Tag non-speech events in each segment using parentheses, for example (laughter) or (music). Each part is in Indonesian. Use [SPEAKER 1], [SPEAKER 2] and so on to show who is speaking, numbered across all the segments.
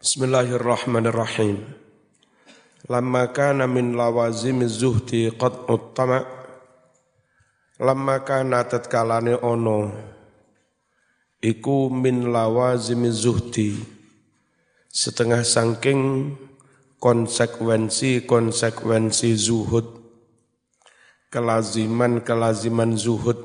[SPEAKER 1] Bismillahirrahmanirrahim. Lamma kana min lawazim zuhdi qad uttama Lamma kana tatkalane ono iku min lawazim zuhdi. Setengah sangking konsekuensi-konsekuensi zuhud. Kelaziman-kelaziman zuhud.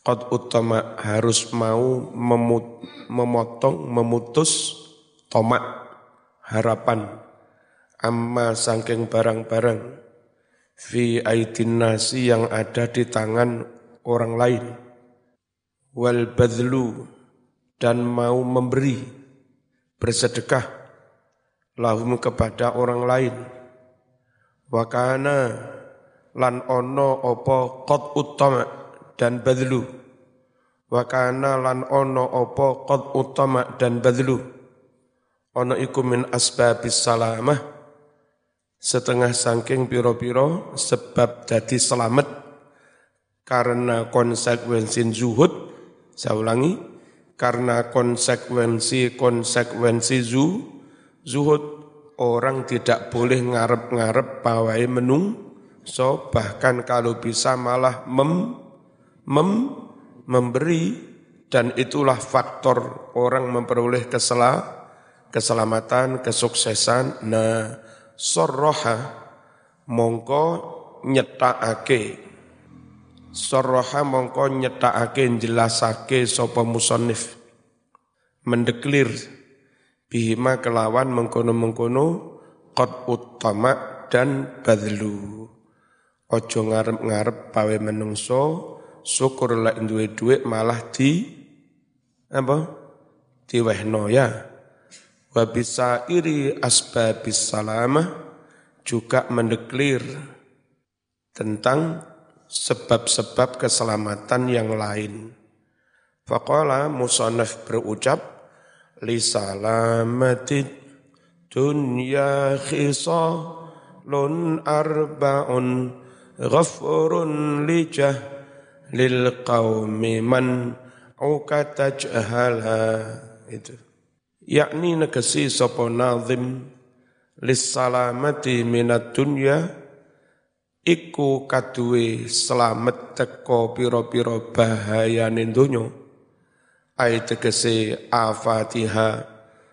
[SPEAKER 1] Qad utama harus mau memut, memotong memutus tomak harapan amma sangking barang-barang fi aidin nasi yang ada di tangan orang lain wal badlu dan mau memberi bersedekah lahum kepada orang lain. Wakana lan ono opo kot utama dan badlu. Wakana lan ono opo kot utama dan badlu Ono iku min asbabis salamah. Setengah sangking piro-piro sebab jadi selamat karena konsekuensi zuhud. Saya ulangi karena konsekuensi-konsekuensi zu, zuhud orang tidak boleh ngarep-ngarep pawai menung. So bahkan kalau bisa malah mem, mem, memberi. Dan itulah faktor orang memperoleh kesalahan keselamatan, kesuksesan. Nah, sorroha mongko nyetakake. Sorroha mongko nyetakake jelasake sopo musonif. Mendeklir bihima kelawan mengkono-mengkono kot utama dan badlu. Ojo ngarep-ngarep pawe menungso, syukur lah duwe-duwe malah di apa? Diwehno ya wa bisa iri asbabis salamah juga mendeklir tentang sebab-sebab keselamatan yang lain. Faqala musannaf berucap li salamatid dunya khisalun arba'un ghafurun lijah lil qaumi man ukatajhala itu yakni negesi sapa nazim salamati minat dunya iku kaduwe selamat teko piro-piro bahayane donya. Ai tegese afatiha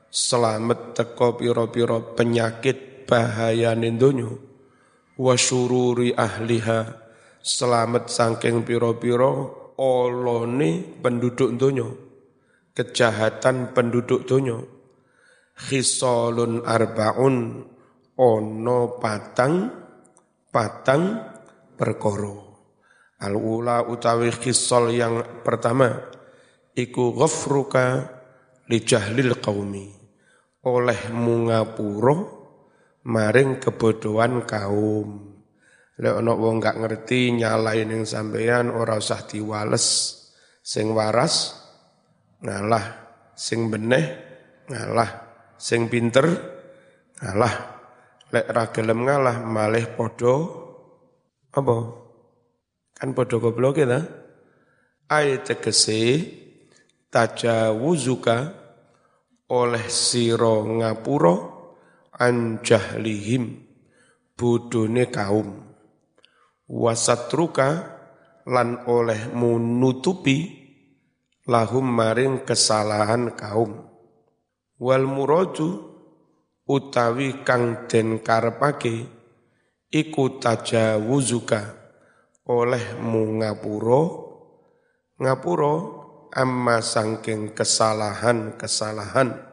[SPEAKER 1] selamat teko piro-piro penyakit bahayane donya. Wa syururi ahliha selamat saking piro-piro olone penduduk donya kejahatan penduduk dunia. Khisalun arbaun ono patang patang perkoro. Al-ula utawi khisal yang pertama iku ghafruka li jahlil qaumi oleh mungapuro maring kebodohan kaum. Lek ana wong gak ngerti nyalain yang sampeyan ora usah diwales sing waras ngalah sing beneh ngalah sing pinter ngalah. Lek ra gelem ngalah malih padha apa? Kan padha goblok ya ayat tegese tajawuzuka oleh siro ngapuro anjahlihim budone kaum. Wasatruka lan oleh menutupi lahum maring kesalahan kaum. Wal muradu utawi kang den karepake iku tajawuzuka oleh mu ngapura. Ngapura amma sangking kesalahan-kesalahan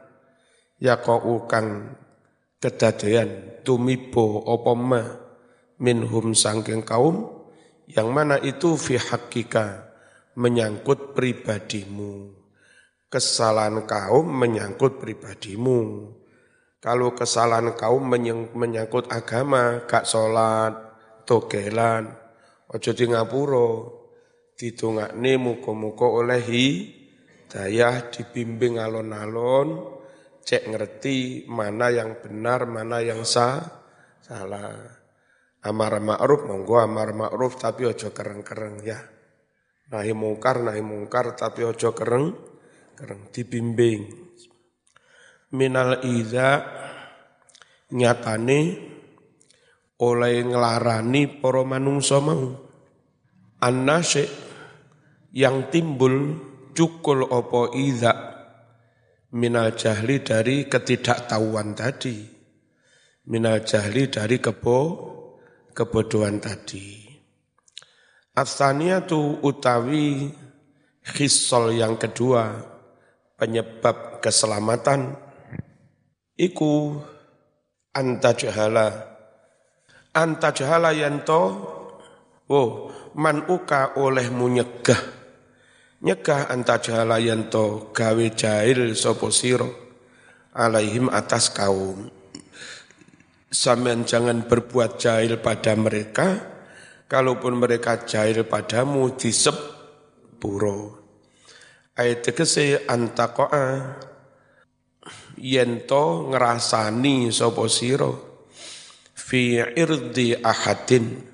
[SPEAKER 1] yaqau kang kedadayan tumibo apa ma minhum sangking kaum yang mana itu fi hakika menyangkut pribadimu. Kesalahan kaum menyangkut pribadimu. Kalau kesalahan kaum menyangkut agama, gak sholat, togelan, ojo di ngapuro, ditungakne muko-muko olehi, daya dibimbing alon-alon, cek ngerti mana yang benar, mana yang sah, salah. Amar ma'ruf, monggo amar ma'ruf, tapi ojo kereng-kereng ya. Nahi mungkar, nahi mungkar, tapi ojo kereng, kereng dibimbing. minal idza nyatane oleh ngelarani para manungsa mau. Yang timbul cukul opo idza minal jahli dari ketidaktahuan tadi. Minal jahli dari kebo kebodohan tadi tu utawi khisol yang kedua penyebab keselamatan iku antajahala antajahala yanto oh man uka olehmu nyegah. Nyegah antajahala yanto gawe jahil sopo siro alaihim atas kaum. Sampean jangan berbuat jahil pada mereka, kalaupun mereka jahil padamu disep puro. Ayat tegese antakoa. Yento ngerasani sopo siro fi irdi ahadin.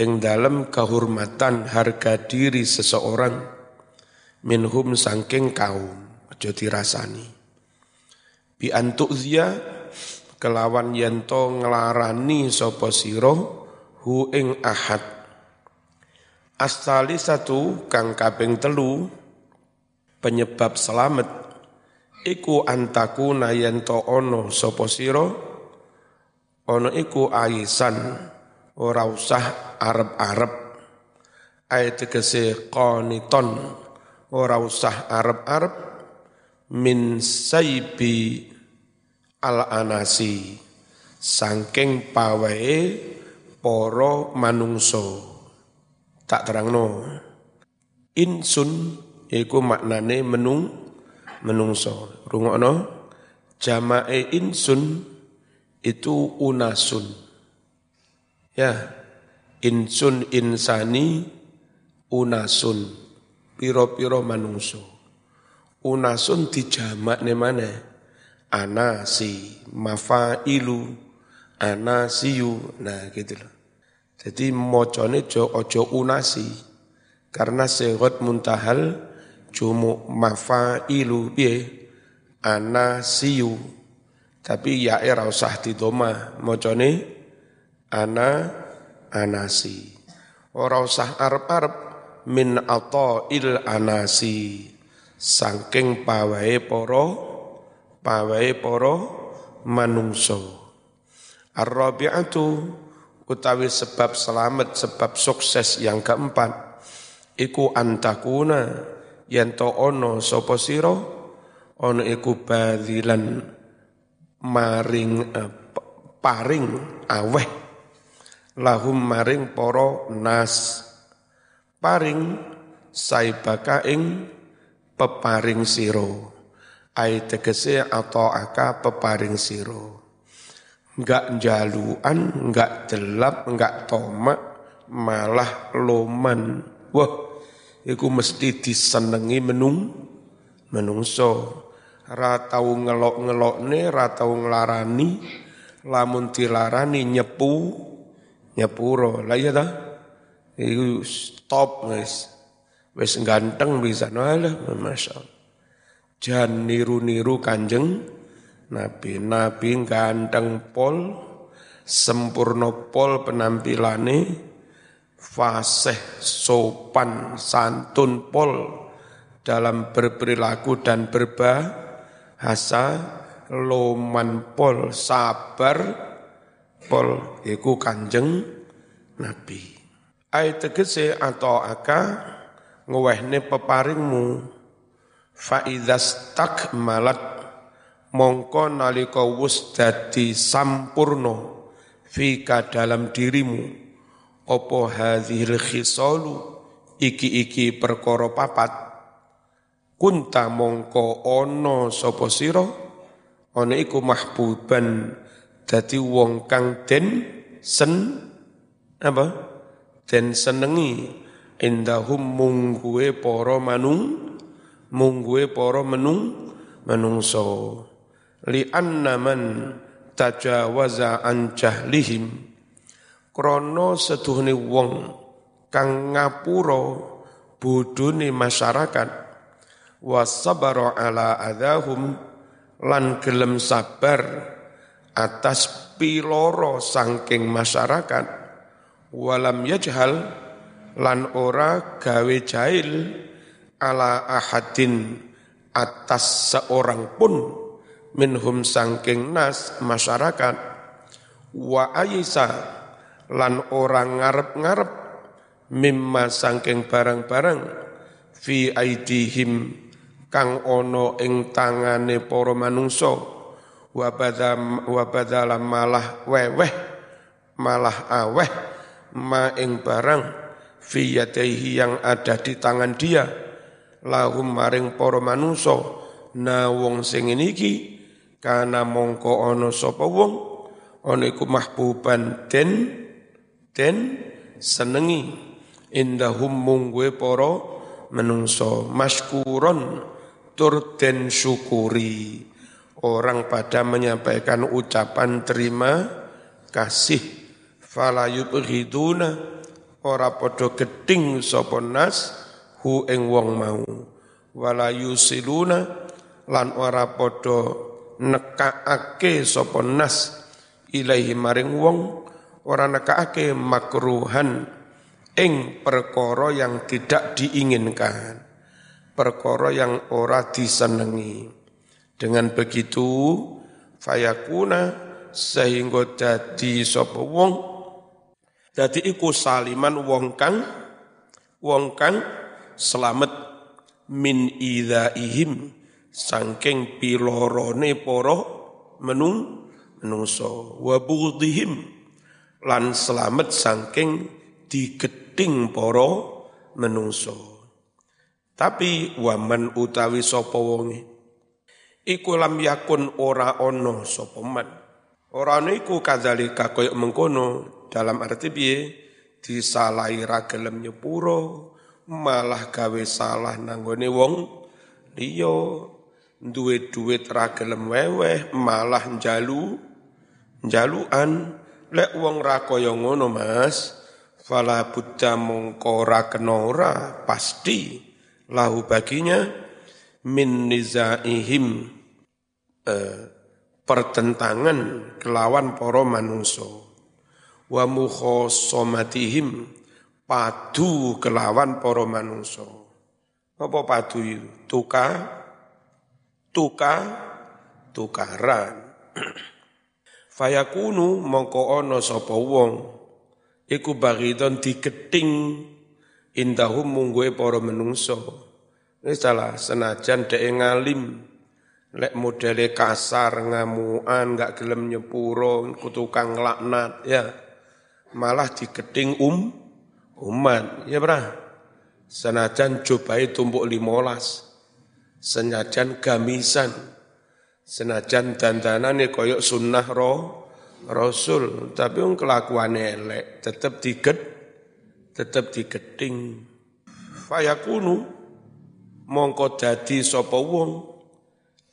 [SPEAKER 1] Ing dalam kehormatan harga diri seseorang. Minhum sangking kaum. Aja dirasani. Bi antukzia kelawan yento ngelarani sopo siro hu ing ahad. Astali satu kang kaping telu penyebab selamat iku antaku nayento ono sopo siro ono iku aisan ora usah arep-arep. Ayat tegese qaniton ora usah arep-arep. Min saibi al anasi sangking pawae poro manungso tak terangno insun iku maknane menung menungso rungokno jamae insun itu unasun. Ya, insun insani unasun. Piro-piro manungso. Unasun dijamak ne mana? Anasi, mafailu, anasiyu. Nah gitu loh. Jadi mocone jo ojo unasi. Karena segot muntahal jumu mafailu biye anasiyu tapi ya era usah didoma mocone ana anasi. Ora usah arep-arep min il anasi. Saking pawae poro pawae poro manungso. Ar-rabi'atu utawi sebab selamat, sebab sukses yang keempat iku antakuna yen to ono sapa sira? Ono iku badilan maring uh, paring aweh. Lahum maring poro nas. Paring saibaka ing peparing siro ai tegese atau aka peparing siro enggak jaluan enggak delap enggak tomak malah loman wah iku mesti disenengi menung menungso ra tau ngelok-ngelokne, ra tau nglarani, lamun dilarani nyepu, nyepuro. Lah iya ta? Iku stop guys. Wis ganteng bisa no alah, masya Jangan niru-niru kanjeng Nabi. Nabi ganteng pol, sempurna pol penampilane, fasih, sopan, santun pol dalam berperilaku dan berbah hasa loman pol sabar pol iku kanjeng nabi ai tegese atau aka ngwehne peparingmu fa tak malat mongko nalika wus dadi sampurno fika dalam dirimu opo hadhil khisalu? Iki-iki perkara papat. Kunta mongko ono sapa sira? Ana iku mahbuban dadi wong kang den sen apa? Den senengi. Indahum mungguwe para manung mungguwe para menung menungso li annaman tajawaza an jahlihim. Krana seduhne wong kang ngapura bodhone masyarakat. Wasabara ala adahum lan gelem sabar atas piloro sangking masyarakat. Walam yajhal lan ora gawe jahil ala ahadin atas seorang pun minhum sangking nas masyarakat. Wa ayisa lan orang ngarep-ngarep mimma sangking barang-barang fi aidihim kang ono ing tangane para manungsa. Wa wa badala malah weweh malah aweh ma ing barang fi yadaihi yang ada di tangan dia. Lahum maring para manungsa. Na wong sing iki kana mongko ana sapa wong ana iku mahbuban den den senengi indahum mungwe para menungso maskuron tur den syukuri. Orang pada menyampaikan ucapan terima kasih. Fala yubghiduna ora podo geding sapa nas hu ing wong mau. Wala yusiluna lan ora podo nekaake sapa nas ilahi maring wong ora nekaake makruhan ing perkara yang tidak diinginkan perkara yang ora disenengi. Dengan begitu fayakuna sehingga dadi sapa wong dadi iku saliman wong kang wong kang selamat min idzaihim saking pilorone para menung menungso wa budhihim lan selamat saking digeding para menungso tapi waman utawi sapa wonge? Iku lam yakun ora ana sapa man. Ora ana iku kadzalika mengkono dalam arti piye? Disalahi ra gelem nyepuro malah gawe salah nanggone wong liya duwe duit ra gelem weweh malah njalu njaluan. Lek wong ra kaya ngono Mas fala buddha mongko ra kena pasti. Lahu baginya min nizaihim eh, pertentangan kelawan para manungso wa mukhosomatihim padu kelawan para manungso apa padu itu? Tuka tuka tukaran (clears throat) fayakunu mongko ana sapa wong iku bagidon diketing indahum mungguwe para menungso. Ini salah senajan dek ngalim, lek modele kasar, ngamuan, gak gelem nyepuro, kutukang laknat, ya. Malah diketing um, umat, ya brah. Senajan cobai tumbuk limolas, senajan gamisan, senajan dandanane koyok sunnah roh, Rasul, tapi um kelakuan elek, tetap diget, tetap digeting. Fayakunu mongko dadi sapa wong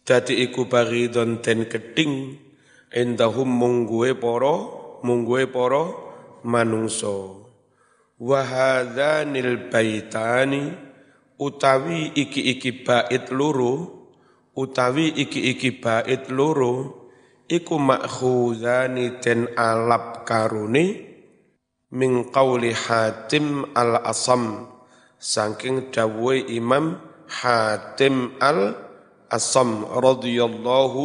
[SPEAKER 1] dadi iku baridon den geding endahum mungguwe para mungguwe para manungso wa hadzanil baitani utawi iki-iki bait loro utawi iki-iki bait loro iku makhuzani den alap karune min qawli Hatim al-Asam saking dawuh Imam Hatim al-Asam radhiyallahu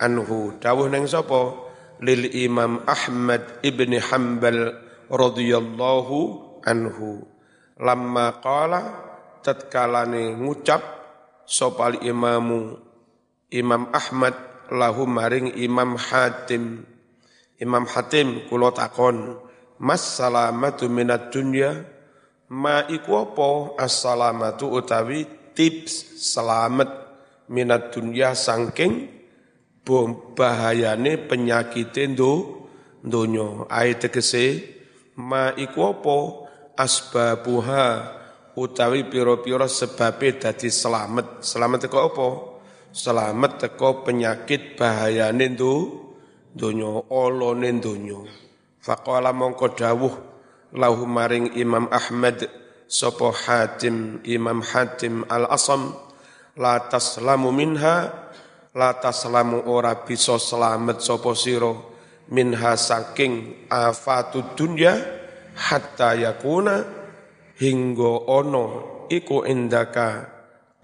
[SPEAKER 1] anhu. Dawuh nang sapa? Lil Imam Ahmad ibni Hanbal radhiyallahu anhu. Lamma qala tatkalane ngucap sapa imamu Imam Ahmad lahu maring Imam Hatim Imam Hatim kula takon Mas salamatu minat dunya ma iku apa as-salamatu utawi tips selamat minat dunya sangking bahayane penyakit endo donya ayat tegese ma iku apa asbabuha utawi piro-piro sebabe dadi selamat selamat teko apa? Selamat teko penyakit bahayane ndo donya olone donya. Faqala mongko dawuh lahu maring Imam Ahmad sapa Hatim Imam Hatim Al-Asam la taslamu minha lata selamu ora bisa selamat sapa sira minha saking afatu dunya hatta yakuna hingga ono iku indaka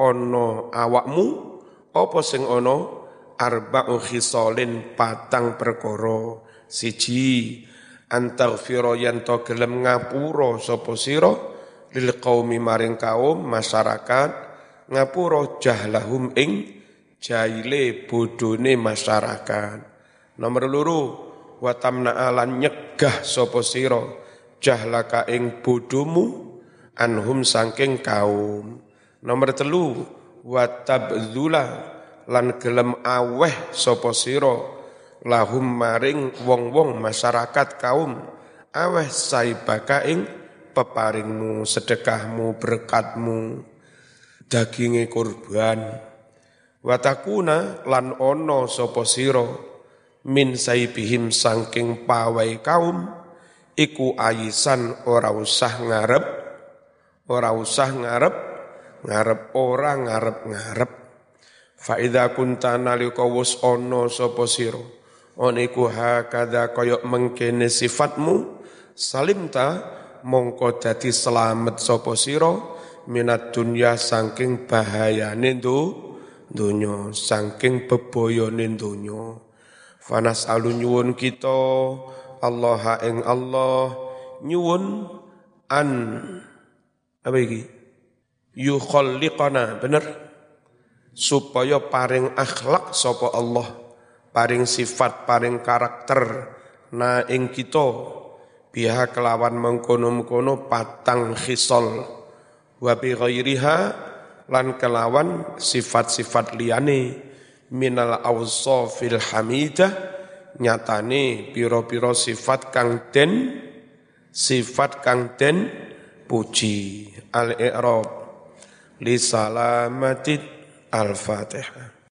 [SPEAKER 1] ono awakmu apa sing ono? Arba'u khisalin patang perkara. Siji antaghfira yen to gelem ngapura sapa sira? Lil qaumi maring kaum masyarakat ngapura jahlahum ing jaile bodone masyarakat. Nomor loro wa tamna alan nyegah sapa sira? Jahlaka ing bodomu anhum sangking kaum nomor telu wa tabdzula lan gelem aweh sapa sira lahum maring wong-wong masyarakat kaum aweh saibaka ing peparingmu, sedekahmu, berkatmu, daginge kurban. Watakuna lan ono sapa sira min saibihim saking pawai kaum iku ayisan ora usah ngarep ora usah ngarep ngarep ora ngarep-ngarep fa idza kunta nalika wis ana sapa sira oniku hakada koyok mengkene sifatmu salimta mongko dadi selamat sapa sira minat dunya saking bahayane ndu donya saking bebayane donya. Fanas alun nyuwun kita Allah ing Allah nyuwun an apa iki? Yukhalliqana bener? Supaya paring akhlak sapa Allah paring sifat paring karakter na ing kita biha kelawan mengkono-mengkono patang khisol wa bi ghairiha lan kelawan sifat-sifat liyane. Minal awsafil hamidah nyatane piro-piro sifat kang den sifat kang den puji al-i'rab. Li salamatit al-fatihah